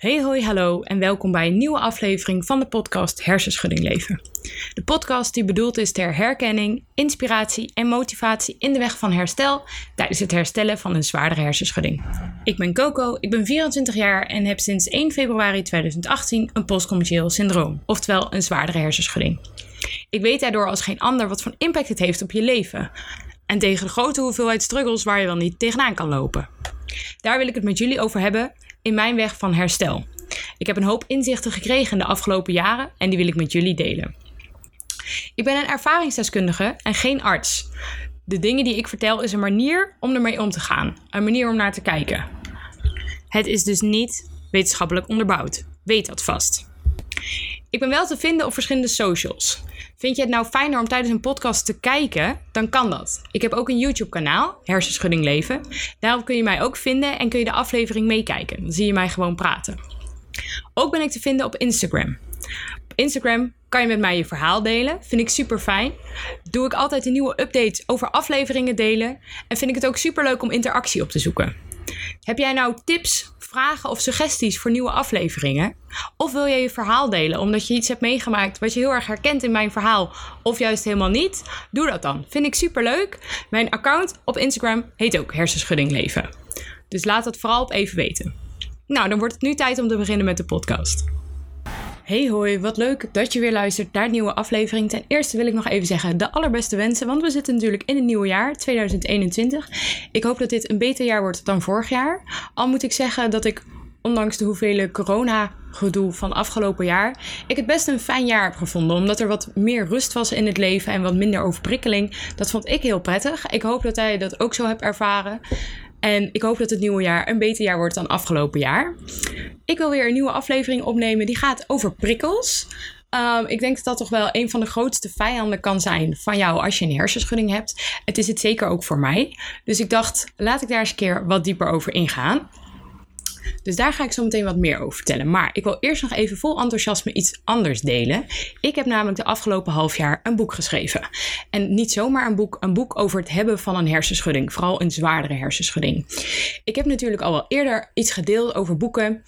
Hey hoi hallo en welkom bij een nieuwe aflevering van de podcast Hersenschudding Leven. De podcast die bedoeld is ter herkenning, inspiratie en motivatie in de weg van herstel tijdens het herstellen van een zwaardere hersenschudding. Ik ben Coco, ik ben 24 jaar en heb sinds 1 februari 2018 een postcommercieel syndroom, oftewel een zwaardere hersenschudding. Ik weet daardoor als geen ander wat voor impact het heeft op je leven en tegen de grote hoeveelheid struggles waar je wel niet tegenaan kan lopen. Daar wil ik het met jullie over hebben in mijn weg van herstel. Ik heb een hoop inzichten gekregen de afgelopen jaren en die wil ik met jullie delen. Ik ben een ervaringsdeskundige en geen arts. De dingen die ik vertel is een manier om ermee om te gaan, een manier om naar te kijken. Het is dus niet wetenschappelijk onderbouwd. Weet dat vast. Ik ben wel te vinden op verschillende socials. Vind je het nou fijner om tijdens een podcast te kijken? Dan kan dat. Ik heb ook een YouTube-kanaal, Hersenschudding Leven. Daarop kun je mij ook vinden en kun je de aflevering meekijken. Dan zie je mij gewoon praten. Ook ben ik te vinden op Instagram. Op Instagram kan je met mij je verhaal delen. Vind ik super fijn. Doe ik altijd een nieuwe updates over afleveringen delen. En vind ik het ook super leuk om interactie op te zoeken. Heb jij nou tips, vragen of suggesties voor nieuwe afleveringen? Of wil jij je verhaal delen omdat je iets hebt meegemaakt wat je heel erg herkent in mijn verhaal of juist helemaal niet? Doe dat dan. Vind ik super leuk. Mijn account op Instagram heet ook Hersenschudding Leven. Dus laat dat vooral op even weten. Nou, dan wordt het nu tijd om te beginnen met de podcast. Hey hoi, wat leuk dat je weer luistert naar een nieuwe aflevering. Ten eerste wil ik nog even zeggen de allerbeste wensen, want we zitten natuurlijk in het nieuwe jaar 2021. Ik hoop dat dit een beter jaar wordt dan vorig jaar. Al moet ik zeggen dat ik ondanks de hoeveelheid corona-gedoe van afgelopen jaar, ik het best een fijn jaar heb gevonden. Omdat er wat meer rust was in het leven en wat minder overprikkeling. Dat vond ik heel prettig. Ik hoop dat jij dat ook zo hebt ervaren. En ik hoop dat het nieuwe jaar een beter jaar wordt dan afgelopen jaar. Ik wil weer een nieuwe aflevering opnemen die gaat over prikkels. Um, ik denk dat dat toch wel een van de grootste vijanden kan zijn van jou als je een hersenschudding hebt. Het is het zeker ook voor mij. Dus ik dacht, laat ik daar eens een keer wat dieper over ingaan. Dus daar ga ik zo meteen wat meer over vertellen. Maar ik wil eerst nog even vol enthousiasme iets anders delen. Ik heb namelijk de afgelopen half jaar een boek geschreven. En niet zomaar een boek, een boek over het hebben van een hersenschudding. Vooral een zwaardere hersenschudding. Ik heb natuurlijk al wel eerder iets gedeeld over boeken.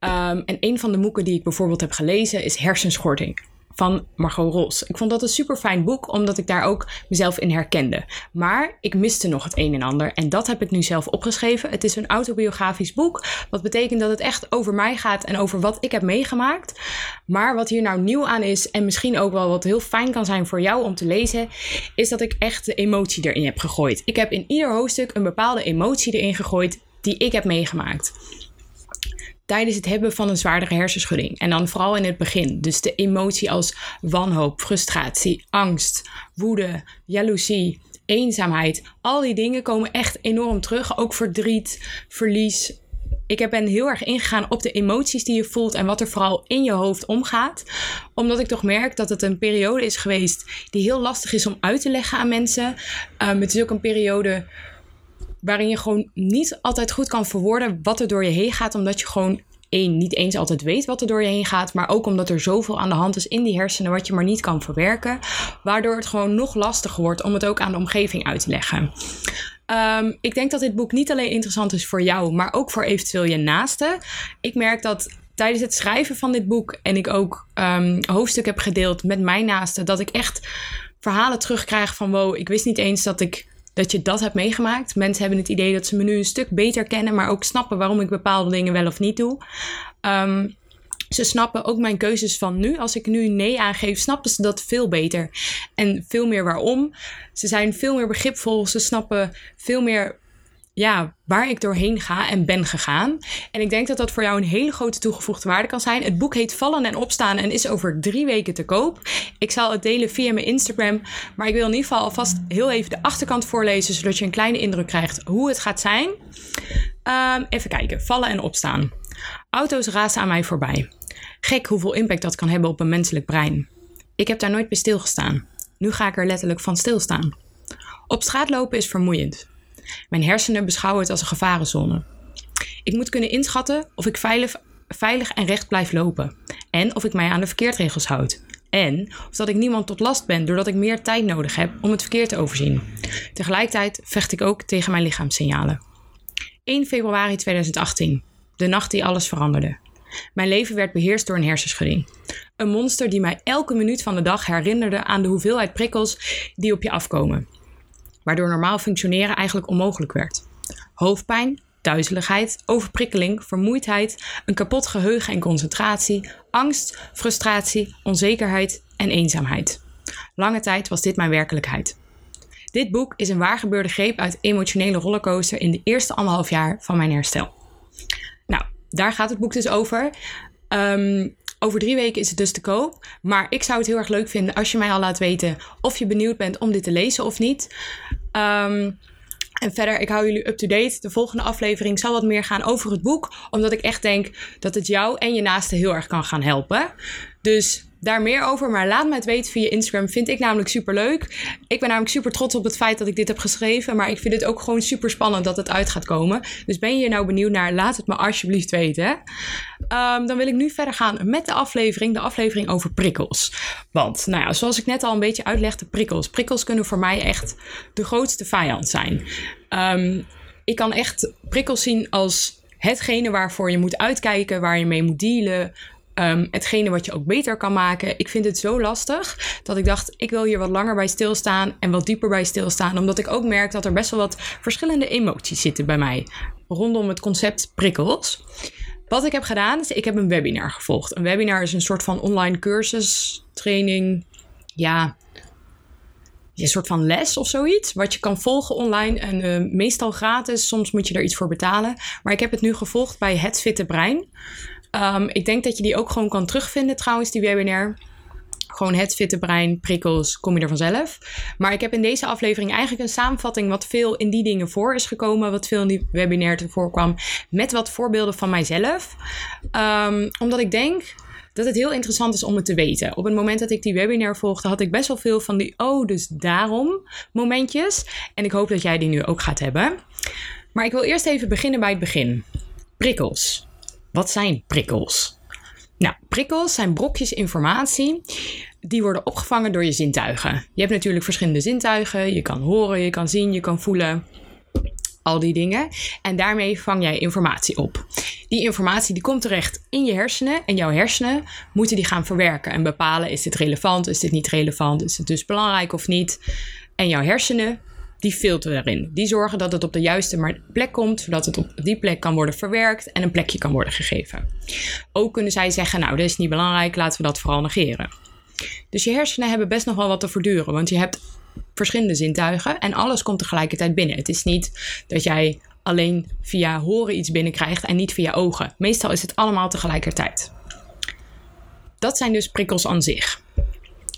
Um, en een van de boeken die ik bijvoorbeeld heb gelezen is Hersenschorting van Margot Ros. Ik vond dat een super fijn boek, omdat ik daar ook mezelf in herkende. Maar ik miste nog het een en ander en dat heb ik nu zelf opgeschreven. Het is een autobiografisch boek, wat betekent dat het echt over mij gaat en over wat ik heb meegemaakt. Maar wat hier nou nieuw aan is en misschien ook wel wat heel fijn kan zijn voor jou om te lezen, is dat ik echt de emotie erin heb gegooid. Ik heb in ieder hoofdstuk een bepaalde emotie erin gegooid die ik heb meegemaakt tijdens het hebben van een zwaardere hersenschudding. En dan vooral in het begin. Dus de emotie als wanhoop, frustratie, angst, woede, jaloezie, eenzaamheid. Al die dingen komen echt enorm terug. Ook verdriet, verlies. Ik ben heel erg ingegaan op de emoties die je voelt en wat er vooral in je hoofd omgaat. Omdat ik toch merk dat het een periode is geweest die heel lastig is om uit te leggen aan mensen. Um, het is ook een periode waarin je gewoon niet altijd goed kan verwoorden wat er door je heen gaat, omdat je gewoon één, niet eens altijd weet wat er door je heen gaat, maar ook omdat er zoveel aan de hand is in die hersenen wat je maar niet kan verwerken, waardoor het gewoon nog lastiger wordt om het ook aan de omgeving uit te leggen. Um, ik denk dat dit boek niet alleen interessant is voor jou, maar ook voor eventueel je naasten. Ik merk dat tijdens het schrijven van dit boek en ik ook um, hoofdstuk heb gedeeld met mijn naasten, dat ik echt verhalen terugkrijg van wow, ik wist niet eens dat ik dat je dat hebt meegemaakt. Mensen hebben het idee dat ze me nu een stuk beter kennen, maar ook snappen waarom ik bepaalde dingen wel of niet doe. Um, ze snappen ook mijn keuzes van nu. Als ik nu nee aangeef, snappen ze dat veel beter. En veel meer waarom. Ze zijn veel meer begripvol. Ze snappen veel meer ja, waar ik doorheen ga en ben gegaan. En ik denk dat dat voor jou een hele grote toegevoegde waarde kan zijn. Het boek heet Vallen en Opstaan en is over drie weken te koop. Ik zal het delen via mijn Instagram. Maar ik wil in ieder geval alvast heel even de achterkant voorlezen, zodat je een kleine indruk krijgt hoe het gaat zijn. Um, even kijken. Vallen en opstaan. Auto's razen aan mij voorbij. Gek hoeveel impact dat kan hebben op een menselijk brein. Ik heb daar nooit bij stilgestaan. Nu ga ik er letterlijk van stilstaan. Op straat lopen is vermoeiend. Mijn hersenen beschouwen het als een gevarenzone. Ik moet kunnen inschatten of ik veilig, veilig en recht blijf lopen. En of ik mij aan de verkeerdregels houd. En of dat ik niemand tot last ben doordat ik meer tijd nodig heb om het verkeer te overzien. Tegelijkertijd vecht ik ook tegen mijn lichaamssignalen. 1 februari 2018. De nacht die alles veranderde. Mijn leven werd beheerst door een hersenschudding. Een monster die mij elke minuut van de dag herinnerde aan de hoeveelheid prikkels die op je afkomen. Waardoor normaal functioneren eigenlijk onmogelijk werd. Hoofdpijn, duizeligheid, overprikkeling, vermoeidheid, een kapot geheugen en concentratie, angst, frustratie, onzekerheid en eenzaamheid. Lange tijd was dit mijn werkelijkheid. Dit boek is een waargebeurde greep uit emotionele rollercoaster in de eerste anderhalf jaar van mijn herstel. Nou, daar gaat het boek dus over. Ehm, over drie weken is het dus te koop. Maar ik zou het heel erg leuk vinden als je mij al laat weten of je benieuwd bent om dit te lezen of niet. Um, en verder, ik hou jullie up-to-date. De volgende aflevering zal wat meer gaan over het boek. Omdat ik echt denk dat het jou en je naasten heel erg kan gaan helpen. Dus daar meer over. Maar laat me het weten via Instagram. Vind ik namelijk super leuk. Ik ben namelijk super trots op het feit dat ik dit heb geschreven. Maar ik vind het ook gewoon super spannend dat het uit gaat komen. Dus ben je nou benieuwd naar? Laat het me alsjeblieft weten. Um, dan wil ik nu verder gaan met de aflevering. De aflevering over prikkels. Want, nou ja, zoals ik net al een beetje uitlegde, prikkels. Prikkels kunnen voor mij echt de grootste vijand zijn. Um, ik kan echt prikkels zien als hetgene waarvoor je moet uitkijken, waar je mee moet dealen, Um, hetgene wat je ook beter kan maken. Ik vind het zo lastig dat ik dacht, ik wil hier wat langer bij stilstaan en wat dieper bij stilstaan. Omdat ik ook merk dat er best wel wat verschillende emoties zitten bij mij rondom het concept prikkels. Wat ik heb gedaan is, ik heb een webinar gevolgd. Een webinar is een soort van online cursus, training, ja, een soort van les of zoiets. Wat je kan volgen online en uh, meestal gratis. Soms moet je er iets voor betalen. Maar ik heb het nu gevolgd bij Het Fitte Brein. Um, ik denk dat je die ook gewoon kan terugvinden trouwens, die webinar. Gewoon het fitte brein, prikkels, kom je er vanzelf. Maar ik heb in deze aflevering eigenlijk een samenvatting wat veel in die dingen voor is gekomen. Wat veel in die webinar te voorkwam. Met wat voorbeelden van mijzelf. Um, omdat ik denk dat het heel interessant is om het te weten. Op het moment dat ik die webinar volgde, had ik best wel veel van die oh, dus daarom momentjes. En ik hoop dat jij die nu ook gaat hebben. Maar ik wil eerst even beginnen bij het begin. Prikkels. Wat zijn prikkels? Nou, prikkels zijn brokjes informatie die worden opgevangen door je zintuigen. Je hebt natuurlijk verschillende zintuigen. Je kan horen, je kan zien, je kan voelen. Al die dingen. En daarmee vang jij informatie op. Die informatie die komt terecht in je hersenen. En jouw hersenen moeten die gaan verwerken en bepalen: is dit relevant, is dit niet relevant, is het dus belangrijk of niet. En jouw hersenen die filteren erin. Die zorgen dat het op de juiste plek komt, zodat het op die plek kan worden verwerkt en een plekje kan worden gegeven. Ook kunnen zij zeggen, nou, dit is niet belangrijk, laten we dat vooral negeren. Dus je hersenen hebben best nog wel wat te verduren, want je hebt verschillende zintuigen en alles komt tegelijkertijd binnen. Het is niet dat jij alleen via horen iets binnenkrijgt en niet via ogen. Meestal is het allemaal tegelijkertijd. Dat zijn dus prikkels aan zich.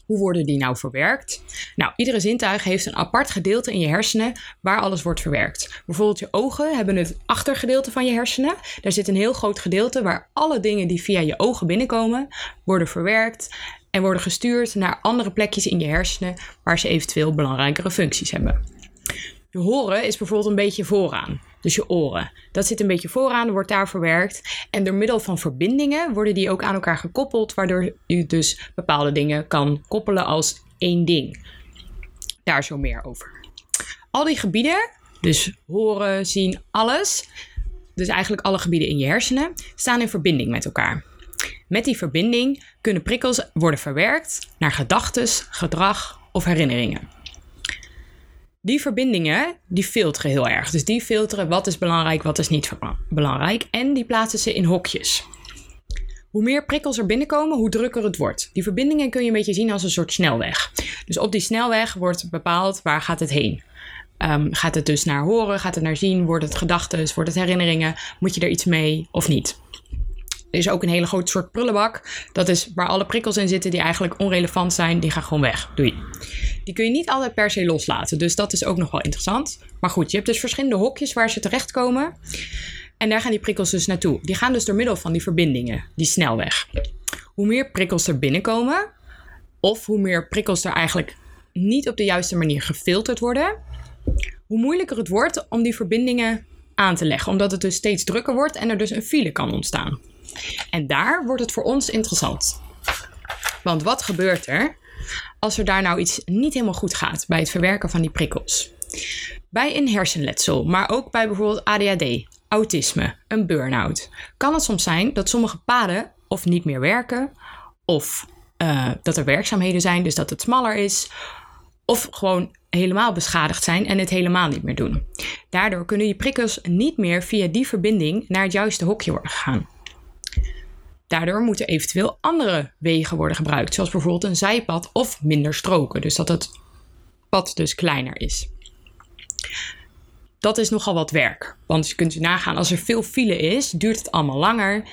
Hoe worden die nou verwerkt? Nou, iedere zintuig heeft een apart gedeelte in je hersenen waar alles wordt verwerkt. Bijvoorbeeld je ogen hebben het achtergedeelte van je hersenen. Daar zit een heel groot gedeelte waar alle dingen die via je ogen binnenkomen worden verwerkt en worden gestuurd naar andere plekjes in je hersenen waar ze eventueel belangrijkere functies hebben. Je horen is bijvoorbeeld een beetje vooraan. Dus je oren. Dat zit een beetje vooraan, wordt daar verwerkt. En door middel van verbindingen worden die ook aan elkaar gekoppeld, waardoor je dus bepaalde dingen kan koppelen als één ding. Daar zo meer over. Al die gebieden, dus horen, zien, alles, dus eigenlijk alle gebieden in je hersenen, staan in verbinding met elkaar. Met die verbinding kunnen prikkels worden verwerkt naar gedachten, gedrag of herinneringen. Die verbindingen, die filteren heel erg. Dus die filteren wat is belangrijk, wat is niet belangrijk. En die plaatsen ze in hokjes. Hoe meer prikkels er binnenkomen, hoe drukker het wordt. Die verbindingen kun je een beetje zien als een soort snelweg. Dus op die snelweg wordt bepaald waar gaat het heen. Um, gaat het dus naar horen, gaat het naar zien, wordt het gedachten, wordt het herinneringen, moet je er iets mee of niet? Er is ook een hele grote soort prullenbak. Dat is waar alle prikkels in zitten die eigenlijk onrelevant zijn. Die gaan gewoon weg. Doei. Die kun je niet altijd per se loslaten. Dus dat is ook nog wel interessant. Maar goed, je hebt dus verschillende hokjes waar ze terechtkomen. En daar gaan die prikkels dus naartoe. Die gaan dus door middel van die verbindingen, die snelweg. Hoe meer prikkels er binnenkomen, of hoe meer prikkels er eigenlijk niet op de juiste manier gefilterd worden, hoe moeilijker het wordt om die verbindingen aan te leggen. Omdat het dus steeds drukker wordt en er dus een file kan ontstaan. En daar wordt het voor ons interessant. Want wat gebeurt er als er daar nou iets niet helemaal goed gaat bij het verwerken van die prikkels? Bij een hersenletsel, maar ook bij bijvoorbeeld ADHD, autisme, een burn-out, kan het soms zijn dat sommige paden of niet meer werken, of uh, dat er werkzaamheden zijn, dus dat het smaller is, of gewoon helemaal beschadigd zijn en het helemaal niet meer doen. Daardoor kunnen je prikkels niet meer via die verbinding naar het juiste hokje worden gegaan. Daardoor moeten eventueel andere wegen worden gebruikt, zoals bijvoorbeeld een zijpad of minder stroken, dus dat het pad dus kleiner is. Dat is nogal wat werk, want je kunt je nagaan, als er veel file is, duurt het allemaal langer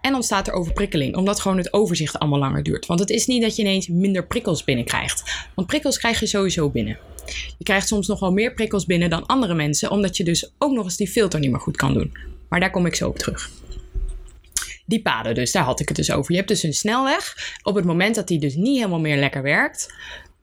en ontstaat er overprikkeling, omdat gewoon het overzicht allemaal langer duurt. Want het is niet dat je ineens minder prikkels binnenkrijgt, want prikkels krijg je sowieso binnen. Je krijgt soms nog wel meer prikkels binnen dan andere mensen, omdat je dus ook nog eens die filter niet meer goed kan doen. Maar daar kom ik zo op terug. Die paden dus, daar had ik het dus over. Je hebt dus een snelweg. Op het moment dat die dus niet helemaal meer lekker werkt,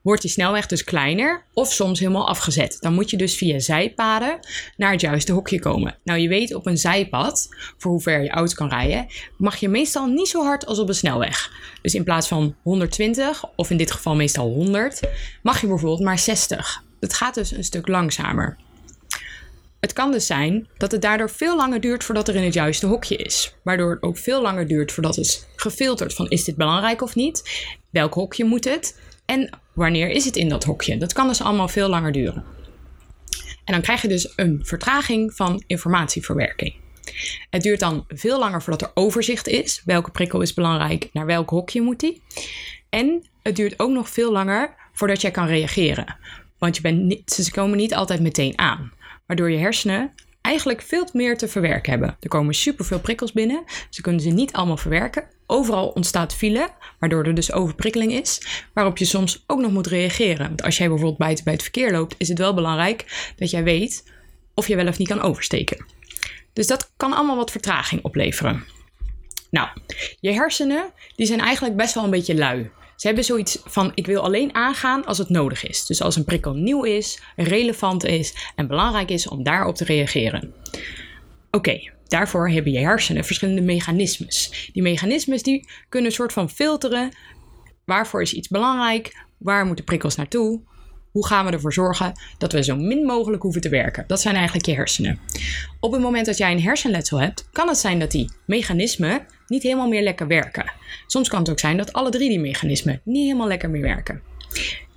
wordt die snelweg dus kleiner of soms helemaal afgezet. Dan moet je dus via zijpaden naar het juiste hokje komen. Nou, je weet op een zijpad, voor hoe ver je auto kan rijden, mag je meestal niet zo hard als op een snelweg. Dus in plaats van 120, of in dit geval meestal 100, mag je bijvoorbeeld maar 60. Het gaat dus een stuk langzamer. Het kan dus zijn dat het daardoor veel langer duurt voordat er in het juiste hokje is. Waardoor het ook veel langer duurt voordat het gefilterd van is dit belangrijk of niet? Welk hokje moet het? En wanneer is het in dat hokje? Dat kan dus allemaal veel langer duren. En dan krijg je dus een vertraging van informatieverwerking. Het duurt dan veel langer voordat er overzicht is. Welke prikkel is belangrijk? Naar welk hokje moet die? En het duurt ook nog veel langer voordat jij kan reageren. Want je bent ze komen niet altijd meteen aan. Waardoor je hersenen eigenlijk veel meer te verwerken hebben. Er komen superveel prikkels binnen. Ze kunnen ze niet allemaal verwerken. Overal ontstaat file, waardoor er dus overprikkeling is, waarop je soms ook nog moet reageren. Want als jij bijvoorbeeld buiten bij het verkeer loopt, is het wel belangrijk dat jij weet of je wel of niet kan oversteken. Dus dat kan allemaal wat vertraging opleveren. Nou, je hersenen die zijn eigenlijk best wel een beetje lui. Ze hebben zoiets van: ik wil alleen aangaan als het nodig is. Dus als een prikkel nieuw is, relevant is en belangrijk is om daarop te reageren. Oké, daarvoor hebben je hersenen verschillende mechanismes. Die mechanismes die kunnen een soort van filteren. Waarvoor is iets belangrijk? Waar moeten prikkels naartoe? Hoe gaan we ervoor zorgen dat we zo min mogelijk hoeven te werken? Dat zijn eigenlijk je hersenen. Op het moment dat jij een hersenletsel hebt, kan het zijn dat die mechanismen niet helemaal meer lekker werken. Soms kan het ook zijn dat alle drie die mechanismen niet helemaal lekker meer werken.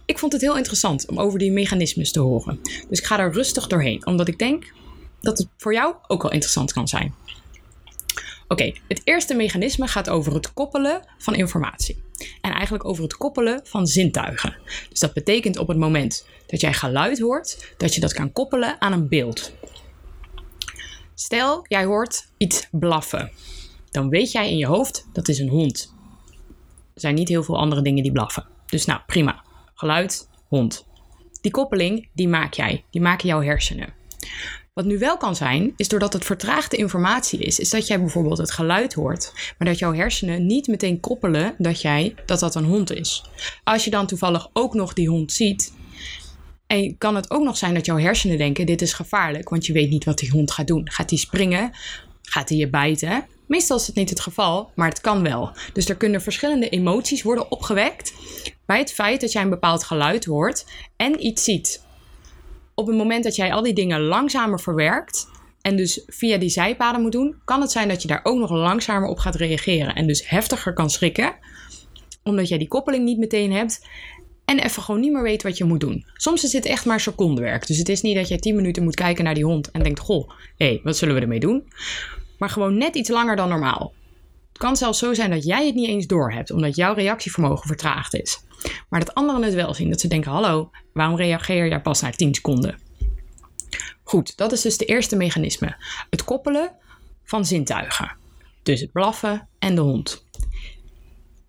Ik vond het heel interessant om over die mechanismes te horen. Dus ik ga er rustig doorheen, omdat ik denk dat het voor jou ook wel interessant kan zijn. Oké, het eerste mechanisme gaat over het koppelen van informatie. En eigenlijk over het koppelen van zintuigen. Dus dat betekent op het moment dat jij geluid hoort, dat je dat kan koppelen aan een beeld. Stel, jij hoort iets blaffen. Dan weet jij in je hoofd dat is een hond. Er zijn niet heel veel andere dingen die blaffen. Dus nou, prima. Geluid, hond. Die koppeling, die maak jij. Die maken jouw hersenen. Wat nu wel kan zijn, is doordat het vertraagde informatie is, is dat jij bijvoorbeeld het geluid hoort, maar dat jouw hersenen niet meteen koppelen dat jij dat dat een hond is. Als je dan toevallig ook nog die hond ziet, en kan het ook nog zijn dat jouw hersenen denken: dit is gevaarlijk, want je weet niet wat die hond gaat doen. Gaat hij springen? Gaat hij je bijten? Meestal is het niet het geval, maar het kan wel. Dus er kunnen verschillende emoties worden opgewekt bij het feit dat jij een bepaald geluid hoort en iets ziet op het moment dat jij al die dingen langzamer verwerkt en dus via die zijpaden moet doen, kan het zijn dat je daar ook nog langzamer op gaat reageren en dus heftiger kan schrikken, omdat jij die koppeling niet meteen hebt en even gewoon niet meer weet wat je moet doen. Soms is dit echt maar secondenwerk, dus het is niet dat je 10 minuten moet kijken naar die hond en denkt, goh, hé, hey, wat zullen we ermee doen? Maar gewoon net iets langer dan normaal. Het kan zelfs zo zijn dat jij het niet eens doorhebt, omdat jouw reactievermogen vertraagd is. Maar dat anderen het wel zien. Dat ze denken: hallo, waarom reageer jij pas na 10 seconden? Goed, dat is dus de eerste mechanisme. Het koppelen van zintuigen. Dus het blaffen en de hond.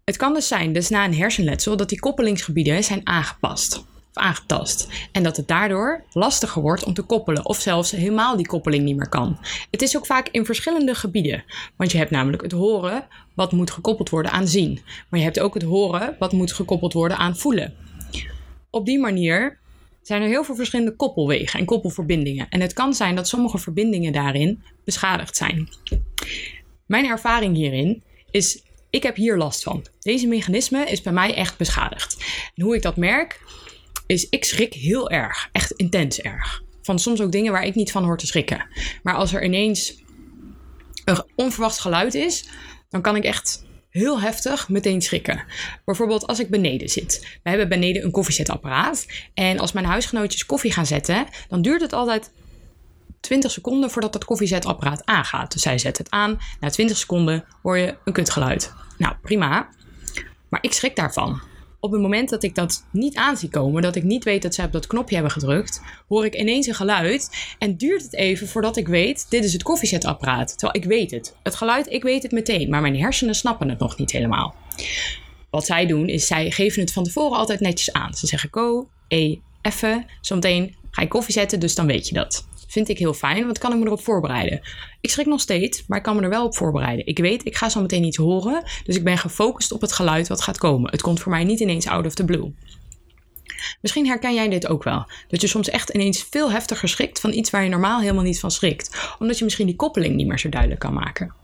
Het kan dus zijn, dus na een hersenletsel, dat die koppelingsgebieden zijn aangepast aangetast. En dat het daardoor lastiger wordt om te koppelen of zelfs helemaal die koppeling niet meer kan. Het is ook vaak in verschillende gebieden. Want je hebt namelijk het horen wat moet gekoppeld worden aan zien. Maar je hebt ook het horen wat moet gekoppeld worden aan voelen. Op die manier zijn er heel veel verschillende koppelwegen en koppelverbindingen. En het kan zijn dat sommige verbindingen daarin beschadigd zijn. Mijn ervaring hierin is ik heb hier last van. Deze mechanisme is bij mij echt beschadigd. En hoe ik dat merk, is ik schrik heel erg. Echt intens erg. Van soms ook dingen waar ik niet van hoor te schrikken. Maar als er ineens een onverwacht geluid is, dan kan ik echt heel heftig meteen schrikken. Bijvoorbeeld als ik beneden zit. We hebben beneden een koffiezetapparaat. En als mijn huisgenootjes koffie gaan zetten, dan duurt het altijd 20 seconden voordat dat koffiezetapparaat aangaat. Dus zij zet het aan. Na 20 seconden hoor je een kutgeluid. Nou, prima. Maar ik schrik daarvan. Op het moment dat ik dat niet aan zie komen, dat ik niet weet dat zij op dat knopje hebben gedrukt, hoor ik ineens een geluid en duurt het even voordat ik weet, dit is het koffiezetapparaat. Terwijl ik weet het. Het geluid, ik weet het meteen, maar mijn hersenen snappen het nog niet helemaal. Wat zij doen, is zij geven het van tevoren altijd netjes aan. Ze zeggen go, e, even, zometeen ga je koffie zetten, dus dan weet je dat. Vind ik heel fijn, want kan ik me erop voorbereiden. Ik schrik nog steeds, maar ik kan me er wel op voorbereiden. Ik weet, ik ga zo meteen iets horen, dus ik ben gefocust op het geluid wat gaat komen. Het komt voor mij niet ineens out of the blue. Misschien herken jij dit ook wel. Dat je soms echt ineens veel heftiger schrikt van iets waar je normaal helemaal niet van schrikt. Omdat je misschien die koppeling niet meer zo duidelijk kan maken.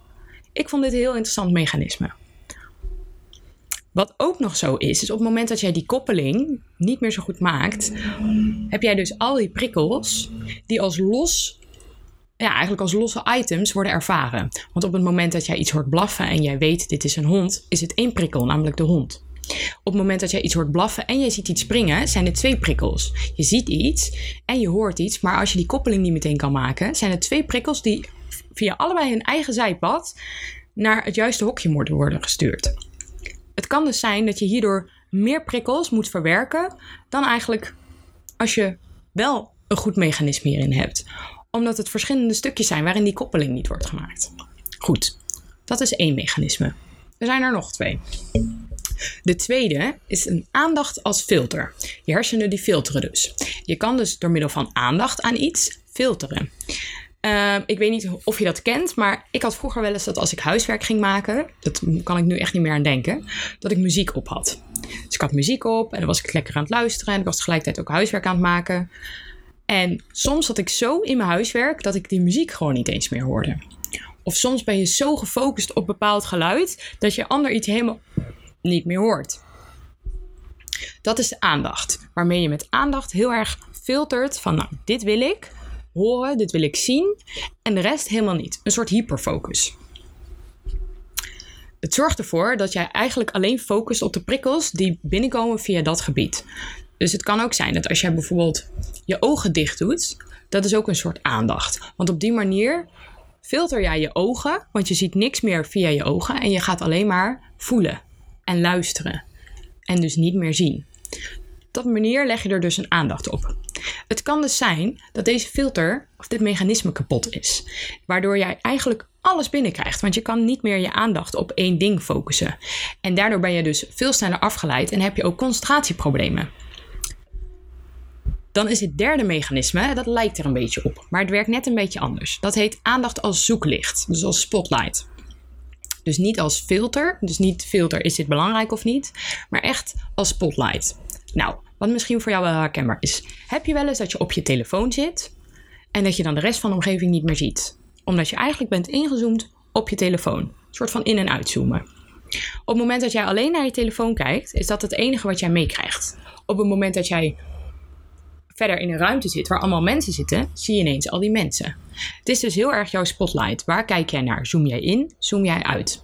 Ik vond dit een heel interessant mechanisme. Wat ook nog zo is, is op het moment dat jij die koppeling niet meer zo goed maakt, heb jij dus al die prikkels die als los, ja, eigenlijk als losse items worden ervaren. Want op het moment dat jij iets hoort blaffen en jij weet dit is een hond, is het één prikkel, namelijk de hond. Op het moment dat jij iets hoort blaffen en je ziet iets springen, zijn er twee prikkels. Je ziet iets en je hoort iets, maar als je die koppeling niet meteen kan maken, zijn er twee prikkels die via allebei hun eigen zijpad naar het juiste hokje worden gestuurd. Het kan dus zijn dat je hierdoor meer prikkels moet verwerken dan eigenlijk als je wel een goed mechanisme hierin hebt. Omdat het verschillende stukjes zijn waarin die koppeling niet wordt gemaakt. Goed, dat is één mechanisme. Er zijn er nog twee. De tweede is een aandacht als filter. Je hersenen die filteren dus. Je kan dus door middel van aandacht aan iets filteren. Ehm, ik weet niet of je dat kent, maar ik had vroeger wel eens dat als ik huiswerk ging maken, dat kan ik nu echt niet meer aan denken, dat ik muziek op had. Dus ik had muziek op en dan was ik lekker aan het luisteren en ik was tegelijkertijd ook huiswerk aan het maken. En soms zat ik zo in mijn huiswerk dat ik die muziek gewoon niet eens meer hoorde. Of soms ben je zo gefocust op bepaald geluid dat je ander iets helemaal niet meer hoort. Dat is de aandacht, waarmee je met aandacht heel erg filtert van nou, dit wil ik, horen, dit wil ik zien en de rest helemaal niet. Een soort hyperfocus. Het zorgt ervoor dat jij eigenlijk alleen focust op de prikkels die binnenkomen via dat gebied. Dus het kan ook zijn dat als jij bijvoorbeeld je ogen dicht doet, dat is ook een soort aandacht. Want op die manier filter jij je ogen, want je ziet niks meer via je ogen en je gaat alleen maar voelen en luisteren en dus niet meer zien. Op dat manier leg je er dus een aandacht op. Het kan dus zijn dat deze filter of dit mechanisme kapot is, waardoor jij eigenlijk alles binnenkrijgt, want je kan niet meer je aandacht op één ding focussen. En daardoor ben je dus veel sneller afgeleid en heb je ook concentratieproblemen. Dan is het derde mechanisme, dat lijkt er een beetje op, maar het werkt net een beetje anders. Dat heet aandacht als zoeklicht, dus als spotlight. Dus niet als filter, dus niet filter is dit belangrijk of niet, maar echt als spotlight. Nou, wat misschien voor jou wel herkenbaar is. Heb je wel eens dat je op je telefoon zit en dat je dan de rest van de omgeving niet meer ziet? Omdat je eigenlijk bent ingezoomd op je telefoon. Een soort van in- en uitzoomen. Op het moment dat jij alleen naar je telefoon kijkt, is dat het enige wat jij meekrijgt. Op het moment dat jij verder in een ruimte zit waar allemaal mensen zitten, zie je ineens al die mensen. Het is dus heel erg jouw spotlight. Waar kijk jij naar? Zoom jij in? Zoom jij uit?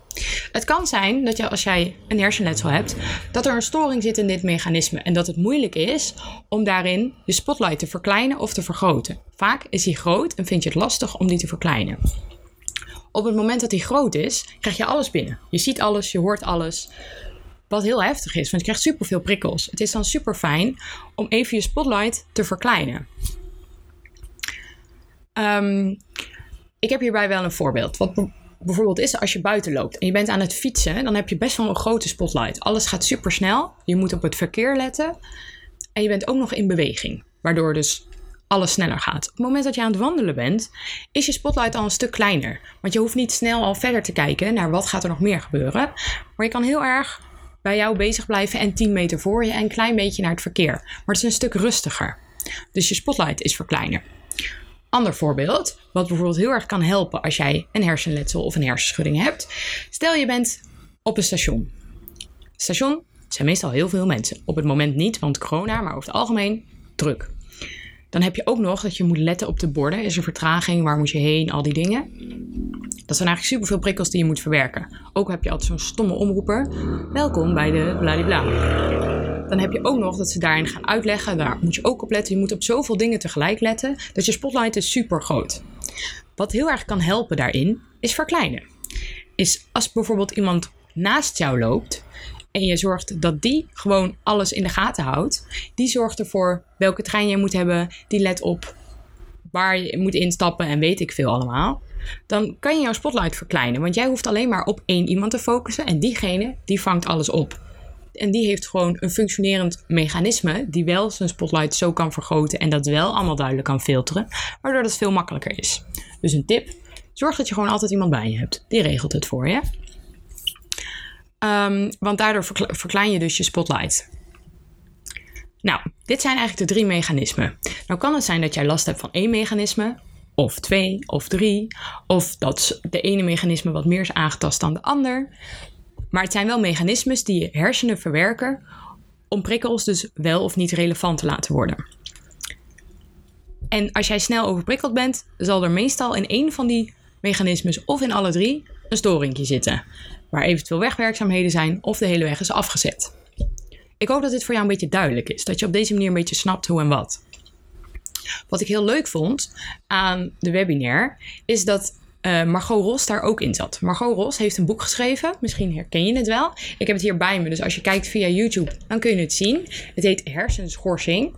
Het kan zijn dat je, als jij een hersenletsel hebt, dat er een storing zit in dit mechanisme en dat het moeilijk is om daarin je spotlight te verkleinen of te vergroten. Vaak is die groot en vind je het lastig om die te verkleinen. Op het moment dat die groot is, krijg je alles binnen. Je ziet alles, je hoort alles. Wat heel heftig is, want je krijgt superveel prikkels. Het is dan super fijn om even je spotlight te verkleinen. Um, ik heb hierbij wel een voorbeeld. Wat bijvoorbeeld is als je buiten loopt en je bent aan het fietsen, dan heb je best wel een grote spotlight. Alles gaat super snel. Je moet op het verkeer letten. En je bent ook nog in beweging, waardoor dus alles sneller gaat. Op het moment dat je aan het wandelen bent, is je spotlight al een stuk kleiner. Want je hoeft niet snel al verder te kijken naar wat gaat er nog meer gebeuren. Maar je kan heel erg bij jou bezig blijven en 10 meter voor je en een klein beetje naar het verkeer. Maar het is een stuk rustiger. Dus je spotlight is verkleiner. Ander voorbeeld, wat bijvoorbeeld heel erg kan helpen als jij een hersenletsel of een hersenschudding hebt. Stel je bent op een station. Station zijn meestal heel veel mensen. Op het moment niet, want corona, maar over het algemeen druk. Dan heb je ook nog dat je moet letten op de borden. Is er vertraging? Waar moet je heen? Al die dingen. Dat zijn eigenlijk superveel prikkels die je moet verwerken. Ook heb je altijd zo'n stomme omroeper. Welkom bij de bladibla. Dan heb je ook nog dat ze daarin gaan uitleggen. Daar moet je ook op letten. Je moet op zoveel dingen tegelijk letten. Dat je spotlight is super groot. Wat heel erg kan helpen daarin, is verkleinen. Is als bijvoorbeeld iemand naast jou loopt en je zorgt dat die gewoon alles in de gaten houdt. Die zorgt ervoor welke trein je moet hebben. Die let op waar je moet instappen en weet ik veel allemaal. Dan kan je jouw spotlight verkleinen. Want jij hoeft alleen maar op één iemand te focussen. En diegene, die vangt alles op. En die heeft gewoon een functionerend mechanisme die wel zijn spotlight zo kan vergroten en dat wel allemaal duidelijk kan filteren, waardoor het veel makkelijker is. Dus een tip: zorg dat je gewoon altijd iemand bij je hebt. Die regelt het voor je. Um, want daardoor verklein je dus je spotlight. Nou, dit zijn eigenlijk de drie mechanismen. Nou kan het zijn dat jij last hebt van één mechanisme, of twee, of drie, of dat de ene mechanisme wat meer is aangetast dan de ander. Maar het zijn wel mechanismes die je hersenen verwerken om prikkels dus wel of niet relevant te laten worden. En als jij snel overprikkeld bent, zal er meestal in één van die mechanismes of in alle drie een storingje zitten, waar eventueel wegwerkzaamheden zijn of de hele weg is afgezet. Ik hoop dat dit voor jou een beetje duidelijk is, dat je op deze manier een beetje snapt hoe en wat. Wat ik heel leuk vond aan de webinar is dat uh, Margot Ros daar ook in zat. Margot Ros heeft een boek geschreven. Misschien herken je het wel. Ik heb het hier bij me, dus als je kijkt via YouTube, dan kun je het zien. Het heet Hersenschorsing.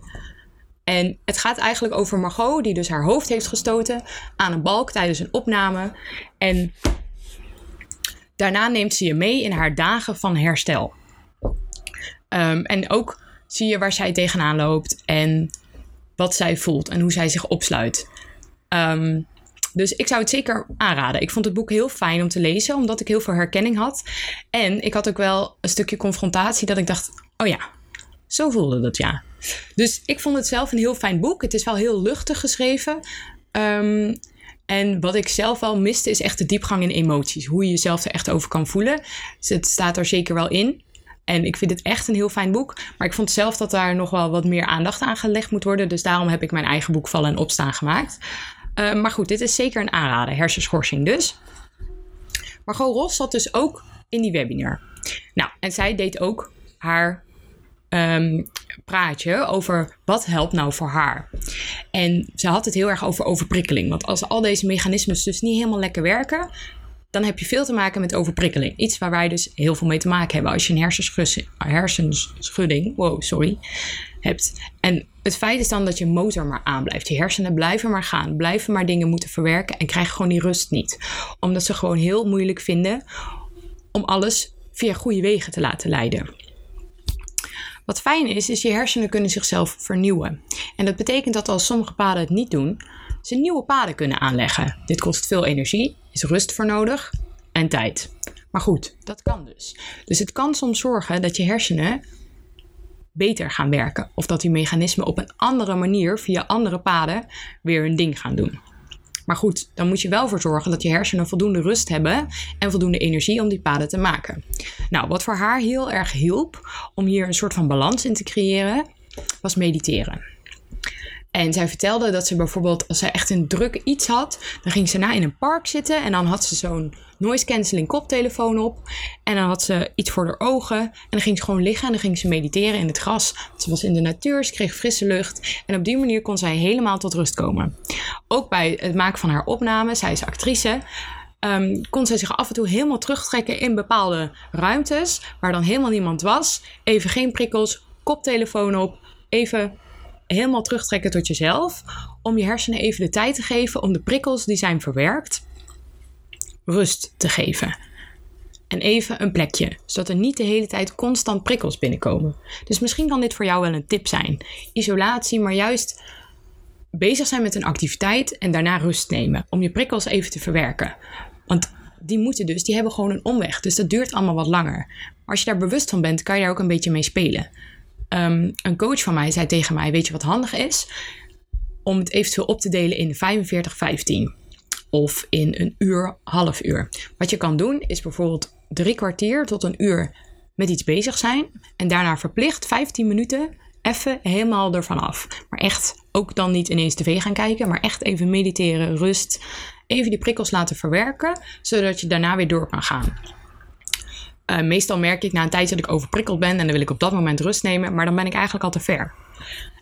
En het gaat eigenlijk over Margot, die dus haar hoofd heeft gestoten aan een balk tijdens een opname. En daarna neemt ze je mee in haar dagen van herstel. Um, en ook zie je waar zij tegenaan loopt en wat zij voelt en hoe zij zich opsluit. Um, dus ik zou het zeker aanraden. Ik vond het boek heel fijn om te lezen, omdat ik heel veel herkenning had. En ik had ook wel een stukje confrontatie dat ik dacht: oh ja, zo voelde dat ja. Dus ik vond het zelf een heel fijn boek. Het is wel heel luchtig geschreven. Um, en wat ik zelf wel miste, is echt de diepgang in emoties. Hoe je jezelf er echt over kan voelen. Dus het staat er zeker wel in. En ik vind het echt een heel fijn boek. Maar ik vond zelf dat daar nog wel wat meer aandacht aan gelegd moet worden. Dus daarom heb ik mijn eigen boek Vallen en Opstaan gemaakt. Uh, maar goed, dit is zeker een aanrader. Hersenschorsing dus. Margot Ros zat dus ook in die webinar. Nou, en zij deed ook haar um, praatje over wat helpt nou voor haar. En ze had het heel erg over overprikkeling. Want als al deze mechanismes dus niet helemaal lekker werken, dan heb je veel te maken met overprikkeling. Iets waar wij dus heel veel mee te maken hebben als je een hersenschudding, wow, sorry, hebt. En het feit is dan dat je motor maar aanblijft. Je hersenen blijven maar gaan, blijven maar dingen moeten verwerken en krijgen gewoon die rust niet. Omdat ze gewoon heel moeilijk vinden om alles via goede wegen te laten leiden. Wat fijn is, is je hersenen kunnen zichzelf vernieuwen. En dat betekent dat als sommige paden het niet doen, ze nieuwe paden kunnen aanleggen. Dit kost veel energie, is rust voor nodig en tijd. Maar goed, dat kan dus. Dus het kan soms zorgen dat je hersenen beter gaan werken. Of dat die mechanismen op een andere manier, via andere paden, weer hun ding gaan doen. Maar goed, dan moet je wel voor zorgen dat je hersenen voldoende rust hebben en voldoende energie om die paden te maken. Nou, wat voor haar heel erg hielp om hier een soort van balans in te creëren, was mediteren. En zij vertelde dat ze bijvoorbeeld, als zij echt een druk iets had, dan ging ze na in een park zitten en dan had ze zo'n noise cancelling koptelefoon op. En dan had ze iets voor haar ogen en dan ging ze gewoon liggen en dan ging ze mediteren in het gras. Ze was in de natuur, ze kreeg frisse lucht en op die manier kon zij helemaal tot rust komen. Ook bij het maken van haar opname, zij is actrice, um, kon zij zich af en toe helemaal terugtrekken in bepaalde ruimtes waar dan helemaal niemand was. Even geen prikkels, koptelefoon op, even helemaal terugtrekken tot jezelf. Om je hersenen even de tijd te geven om de prikkels die zijn verwerkt, rust te geven. En even een plekje, zodat er niet de hele tijd constant prikkels binnenkomen. Dus misschien kan dit voor jou wel een tip zijn. Isolatie, maar juist bezig zijn met een activiteit en daarna rust nemen. Om je prikkels even te verwerken. Want die moeten dus, die hebben gewoon een omweg. Dus dat duurt allemaal wat langer. Als je daar bewust van bent, kan je daar ook een beetje mee spelen. Um, een coach van mij zei tegen mij: Weet je wat handig is? Om het eventueel op te delen in 45, 15 of in een uur, half uur. Wat je kan doen is bijvoorbeeld drie kwartier tot een uur met iets bezig zijn en daarna verplicht 15 minuten even helemaal ervan af. Maar echt ook dan niet ineens tv gaan kijken, maar echt even mediteren, rust. Even die prikkels laten verwerken, zodat je daarna weer door kan gaan. Uh, meestal merk ik na een tijdje dat ik overprikkeld ben en dan wil ik op dat moment rust nemen, maar dan ben ik eigenlijk al te ver.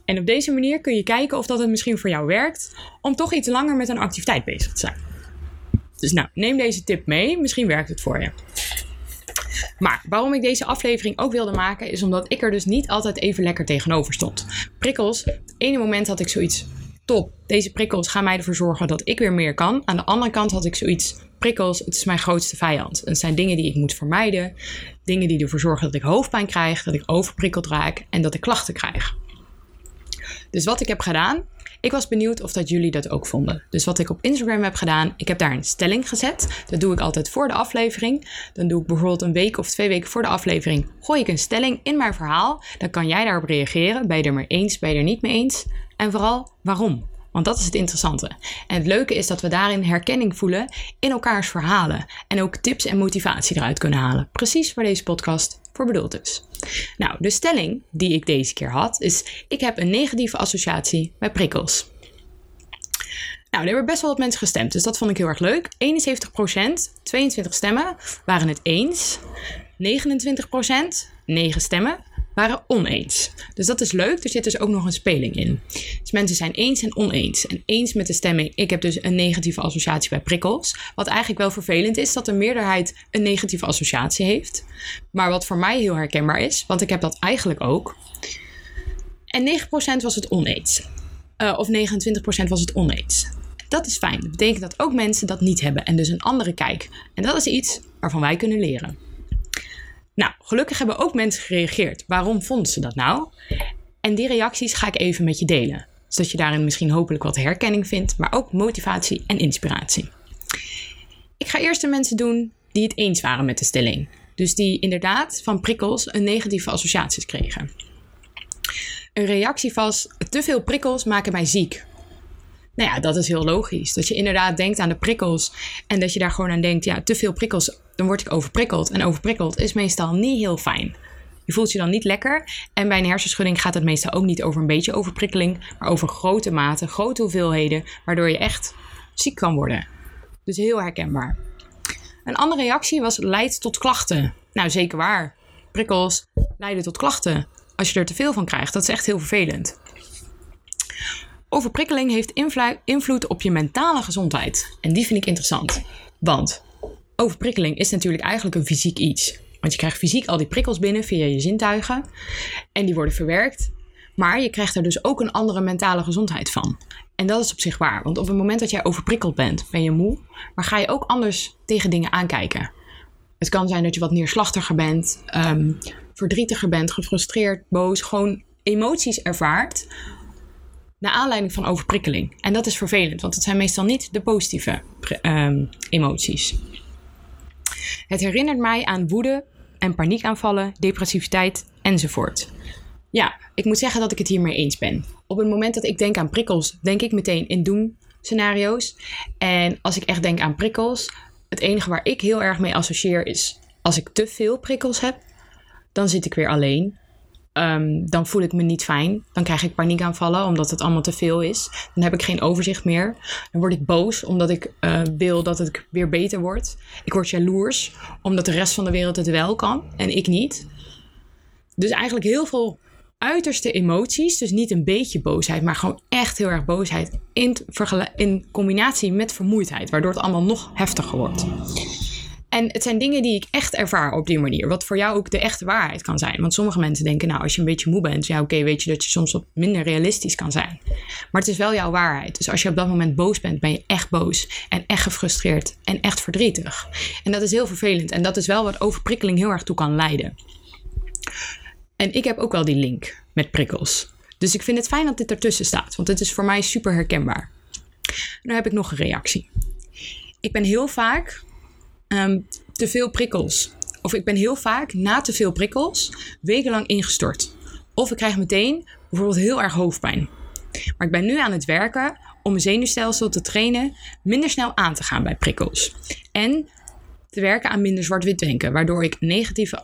En op deze manier kun je kijken of dat het misschien voor jou werkt om toch iets langer met een activiteit bezig te zijn. Dus nou, neem deze tip mee, misschien werkt het voor je. Maar waarom ik deze aflevering ook wilde maken, is omdat ik er dus niet altijd even lekker tegenover stond. Prikkels, het ene moment had ik zoiets, top, deze prikkels gaan mij ervoor zorgen dat ik weer meer kan. Aan de andere kant had ik zoiets, prikkels, het is mijn grootste vijand. Het zijn dingen die ik moet vermijden, dingen die ervoor zorgen dat ik hoofdpijn krijg, dat ik overprikkeld raak en dat ik klachten krijg. Dus wat ik heb gedaan, ik was benieuwd of dat jullie dat ook vonden. Dus wat ik op Instagram heb gedaan, ik heb daar een stelling gezet. Dat doe ik altijd voor de aflevering. Dan doe ik bijvoorbeeld een week of twee weken voor de aflevering. Gooi ik een stelling in mijn verhaal. Dan kan jij daarop reageren. Ben je er mee eens, ben je er niet mee eens? En vooral waarom? Want dat is het interessante. En het leuke is dat we daarin herkenning voelen in elkaars verhalen. En ook tips en motivatie eruit kunnen halen. Precies waar deze podcast voor bedoeld is. Nou, de stelling die ik deze keer had is: ik heb een negatieve associatie met prikkels. Nou, er hebben best wel wat mensen gestemd, dus dat vond ik heel erg leuk. 71%, 22 stemmen waren het eens. 29%, 9 stemmen waren oneens. Dus dat is leuk. Er zit dus ook nog een speling in. Dus mensen zijn eens en oneens. En eens met de stemming, ik heb dus een negatieve associatie bij prikkels. Wat eigenlijk wel vervelend is, dat de meerderheid een negatieve associatie heeft. Maar wat voor mij heel herkenbaar is, want ik heb dat eigenlijk ook. En 9% was het oneens. Uh, of 29% was het oneens. Dat is fijn. Dat betekent dat ook mensen dat niet hebben en dus een andere kijk. En dat is iets waarvan wij kunnen leren. Nou, gelukkig hebben ook mensen gereageerd. Waarom vonden ze dat nou? En die reacties ga ik even met je delen. Zodat je daarin misschien hopelijk wat herkenning vindt, maar ook motivatie en inspiratie. Ik ga eerst de mensen doen die het eens waren met de stelling. Dus die inderdaad van prikkels een negatieve associaties kregen. Een reactie was: te veel prikkels maken mij ziek. Nou ja, dat is heel logisch. Dat je inderdaad denkt aan de prikkels en dat je daar gewoon aan denkt: ja, te veel prikkels dan word ik overprikkeld. En overprikkeld is meestal niet heel fijn. Je voelt je dan niet lekker. En bij een hersenschudding gaat het meestal ook niet over een beetje overprikkeling, maar over grote maten, grote hoeveelheden, waardoor je echt ziek kan worden. Dus heel herkenbaar. Een andere reactie was leidt tot klachten. Nou, zeker waar. Prikkels leiden tot klachten. Als je er te veel van krijgt, dat is echt heel vervelend. Overprikkeling heeft invloed op je mentale gezondheid. En die vind ik interessant. Want overprikkeling is natuurlijk eigenlijk een fysiek iets. Want je krijgt fysiek al die prikkels binnen via je zintuigen. En die worden verwerkt. Maar je krijgt er dus ook een andere mentale gezondheid van. En dat is op zich waar. Want op het moment dat jij overprikkeld bent, ben je moe. Maar ga je ook anders tegen dingen aankijken. Het kan zijn dat je wat neerslachtiger bent, um, verdrietiger bent, gefrustreerd, boos. Gewoon emoties ervaart. Naar aanleiding van overprikkeling. En dat is vervelend, want het zijn meestal niet de positieve um, emoties. Het herinnert mij aan woede en paniekaanvallen, depressiviteit enzovoort. Ja, ik moet zeggen dat ik het hiermee eens ben. Op het moment dat ik denk aan prikkels, denk ik meteen in doen scenario's. En als ik echt denk aan prikkels, het enige waar ik heel erg mee associeer is als ik te veel prikkels heb, dan zit ik weer alleen. Ehm, dan voel ik me niet fijn. Dan krijg ik paniekaanvallen omdat het allemaal te veel is. Dan heb ik geen overzicht meer. Dan word ik boos omdat ik uh, wil dat het weer beter wordt. Ik word jaloers omdat de rest van de wereld het wel kan en ik niet. Dus eigenlijk heel veel uiterste emoties. Dus niet een beetje boosheid, maar gewoon echt heel erg boosheid. In, in combinatie met vermoeidheid, waardoor het allemaal nog heftiger wordt. En het zijn dingen die ik echt ervaar op die manier. Wat voor jou ook de echte waarheid kan zijn. Want sommige mensen denken, nou, als je een beetje moe bent, ja, oké, weet je dat je soms wat minder realistisch kan zijn. Maar het is wel jouw waarheid. Dus als je op dat moment boos bent, ben je echt boos. En echt gefrustreerd. En echt verdrietig. En dat is heel vervelend. En dat is wel wat overprikkeling heel erg toe kan leiden. En ik heb ook wel die link met prikkels. Dus ik vind het fijn dat dit ertussen staat. Want het is voor mij super herkenbaar. Nu heb ik nog een reactie. Ik ben heel vaak um, te veel prikkels. Of ik ben heel vaak na te veel prikkels wekenlang ingestort. Of ik krijg meteen bijvoorbeeld heel erg hoofdpijn. Maar ik ben nu aan het werken om mijn zenuwstelsel te trainen minder snel aan te gaan bij prikkels. En te werken aan minder zwart-wit denken, waardoor ik negatieve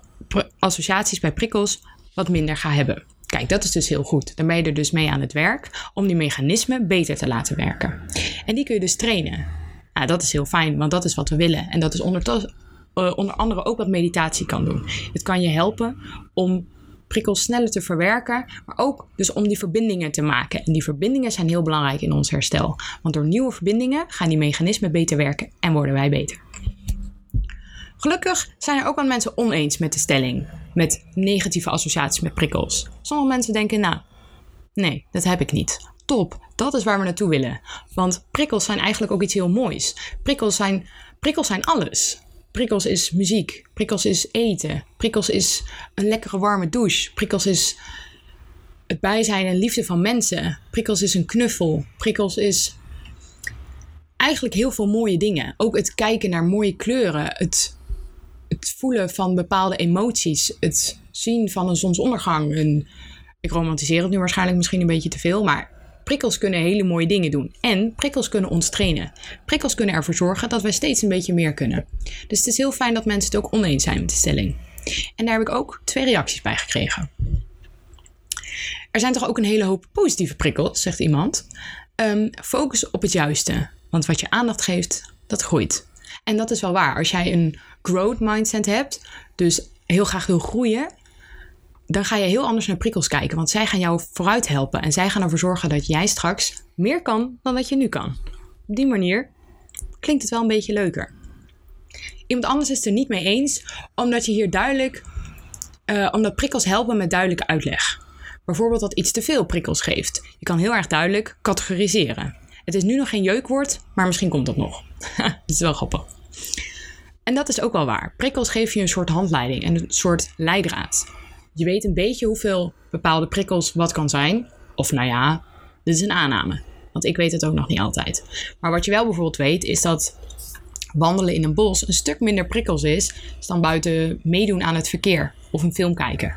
associaties bij prikkels wat minder ga hebben. Kijk, dat is dus heel goed. Dan ben je er dus mee aan het werk om die mechanismen beter te laten werken. En die kun je dus trainen. Nou, dat is heel fijn, want dat is wat we willen. En dat is onder, uh, onder andere ook wat meditatie kan doen. Het kan je helpen om prikkels sneller te verwerken, maar ook dus om die verbindingen te maken. En die verbindingen zijn heel belangrijk in ons herstel. Want door nieuwe verbindingen gaan die mechanismen beter werken en worden wij beter. Gelukkig zijn er ook wat mensen oneens met de stelling, met negatieve associaties met prikkels. Sommige mensen denken, nou, nee, dat heb ik niet. Top, dat is waar we naartoe willen. Want prikkels zijn eigenlijk ook iets heel moois. Prikkels zijn, prikkels zijn alles. Prikkels is muziek, prikkels is eten, prikkels is een lekkere warme douche, prikkels is het bijzijn en liefde van mensen, prikkels is een knuffel, prikkels is eigenlijk heel veel mooie dingen. Ook het kijken naar mooie kleuren, het, het voelen van bepaalde emoties, het zien van een zonsondergang. Een, ik romantiseer het nu waarschijnlijk misschien een beetje te veel, maar prikkels kunnen hele mooie dingen doen. En prikkels kunnen ons trainen. Prikkels kunnen ervoor zorgen dat wij steeds een beetje meer kunnen. Dus het is heel fijn dat mensen het ook oneens zijn met de stelling. En daar heb ik ook twee reacties bij gekregen. Er zijn toch ook een hele hoop positieve prikkels, zegt iemand. Um, focus op het juiste. Want wat je aandacht geeft, dat groeit. En dat is wel waar. Als jij een growth mindset hebt, dus heel graag wil groeien, dan ga je heel anders naar prikkels kijken. Want zij gaan jou vooruit helpen. En zij gaan ervoor zorgen dat jij straks meer kan dan dat je nu kan. Op die manier klinkt het wel een beetje leuker. Iemand anders is het er niet mee eens, omdat je hier duidelijk, uh, omdat prikkels helpen met duidelijke uitleg. Bijvoorbeeld dat iets te veel prikkels geeft. Je kan heel erg duidelijk categoriseren. Het is nu nog geen jeukwoord, maar misschien komt dat nog. dat is wel grappig. En dat is ook wel waar. Prikkels geven je een soort handleiding en een soort leidraad. Je weet een beetje hoeveel bepaalde prikkels wat kan zijn. Of nou ja, dit is een aanname. Want ik weet het ook nog niet altijd. Maar wat je wel bijvoorbeeld weet, is dat wandelen in een bos een stuk minder prikkels is dan buiten meedoen aan het verkeer of een film kijken.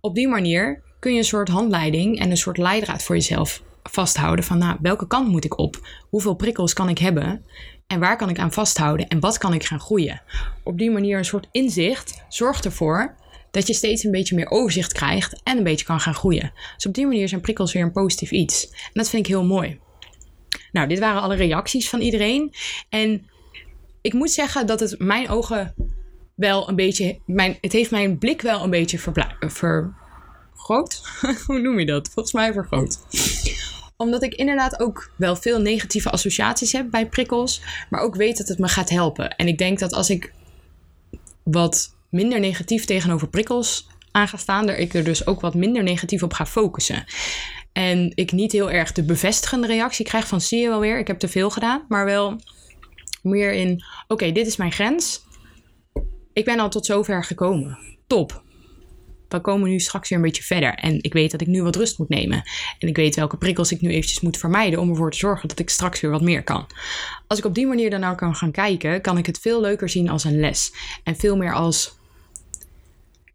Op die manier kun je een soort handleiding en een soort leidraad voor jezelf vasthouden van nou, welke kant moet ik op? Hoeveel prikkels kan ik hebben? En waar kan ik aan vasthouden? En wat kan ik gaan groeien? Op die manier een soort inzicht zorgt ervoor dat je steeds een beetje meer overzicht krijgt en een beetje kan gaan groeien. Dus op die manier zijn prikkels weer een positief iets. En dat vind ik heel mooi. Nou, dit waren alle reacties van iedereen. En ik moet zeggen dat het mijn ogen wel een beetje. Mijn, het heeft mijn blik wel een beetje vergroot. Hoe noem je dat? Volgens mij vergroot omdat ik inderdaad ook wel veel negatieve associaties heb bij prikkels, maar ook weet dat het me gaat helpen. En ik denk dat als ik wat minder negatief tegenover prikkels aan ga staan, daar ik er dus ook wat minder negatief op ga focussen. En ik niet heel erg de bevestigende reactie krijg van zie je wel weer, ik heb te veel gedaan, maar wel meer in oké, dit is mijn grens. Ik ben al tot zover gekomen. Top we komen nu straks weer een beetje verder. En ik weet dat ik nu wat rust moet nemen. En ik weet welke prikkels ik nu eventjes moet vermijden om ervoor te zorgen dat ik straks weer wat meer kan. Als ik op die manier dan nou kan gaan kijken, kan ik het veel leuker zien als een les. En veel meer als,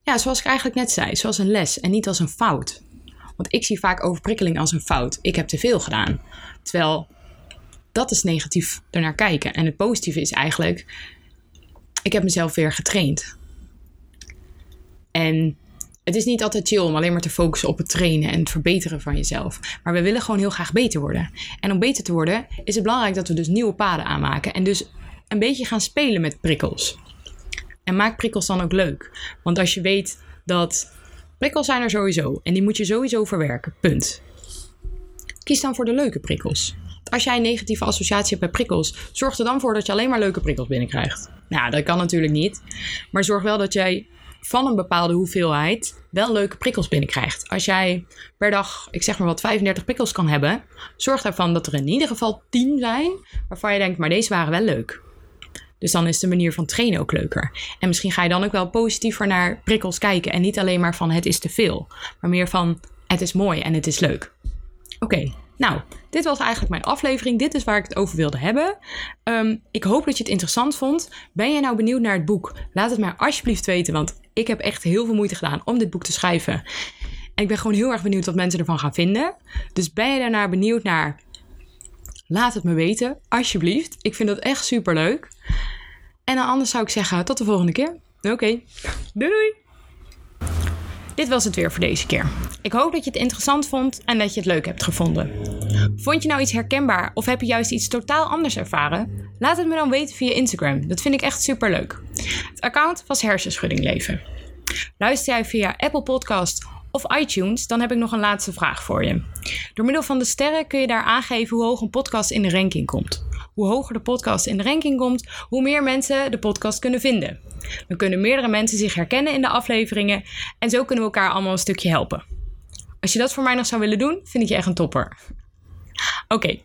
ja, zoals ik eigenlijk net zei, zoals een les en niet als een fout. Want ik zie vaak overprikkeling als een fout. Ik heb te veel gedaan. Terwijl dat is negatief ernaar kijken. En het positieve is eigenlijk, ik heb mezelf weer getraind. En het is niet altijd chill om alleen maar te focussen op het trainen en het verbeteren van jezelf. Maar we willen gewoon heel graag beter worden. En om beter te worden is het belangrijk dat we dus nieuwe paden aanmaken. En dus een beetje gaan spelen met prikkels. En maak prikkels dan ook leuk. Want als je weet dat prikkels zijn er sowieso. En die moet je sowieso verwerken. Punt. Kies dan voor de leuke prikkels. Als jij een negatieve associatie hebt met prikkels, zorg er dan voor dat je alleen maar leuke prikkels binnenkrijgt. Nou, dat kan natuurlijk niet. Maar zorg wel dat jij van een bepaalde hoeveelheid wel leuke prikkels binnenkrijgt. Als jij per dag, ik zeg maar wat, 35 prikkels kan hebben, zorg ervan dat er in ieder geval 10 zijn waarvan je denkt, maar deze waren wel leuk. Dus dan is de manier van trainen ook leuker. En misschien ga je dan ook wel positiever naar prikkels kijken. En niet alleen maar van het is te veel, maar meer van het is mooi en het is leuk. Oké, nou, dit was eigenlijk mijn aflevering. Dit is waar ik het over wilde hebben. Ehm, ik hoop dat je het interessant vond. Ben je nou benieuwd naar het boek? Laat het mij alsjeblieft weten, want ik heb echt heel veel moeite gedaan om dit boek te schrijven. En ik ben gewoon heel erg benieuwd wat mensen ervan gaan vinden. Dus ben je daarnaar benieuwd naar? Laat het me weten, alsjeblieft. Ik vind dat echt super leuk. En dan anders zou ik zeggen, tot de volgende keer. Oké, doei doei! Dit was het weer voor deze keer. Ik hoop dat je het interessant vond en dat je het leuk hebt gevonden. Vond je nou iets herkenbaar of heb je juist iets totaal anders ervaren? Laat het me dan weten via Instagram. Dat vind ik echt super leuk. Het account was Hersenschudding Leven. Luister jij via Apple Podcast of iTunes, dan heb ik nog een laatste vraag voor je. Door middel van de sterren kun je daar aangeven hoe hoog een podcast in de ranking komt. Hoe hoger de podcast in de ranking komt, hoe meer mensen de podcast kunnen vinden. Dan kunnen meerdere mensen zich herkennen in de afleveringen en zo kunnen we elkaar allemaal een stukje helpen. Als je dat voor mij nog zou willen doen, vind ik je echt een topper. Oké,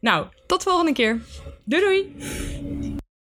nou, tot de volgende keer. Doei doei!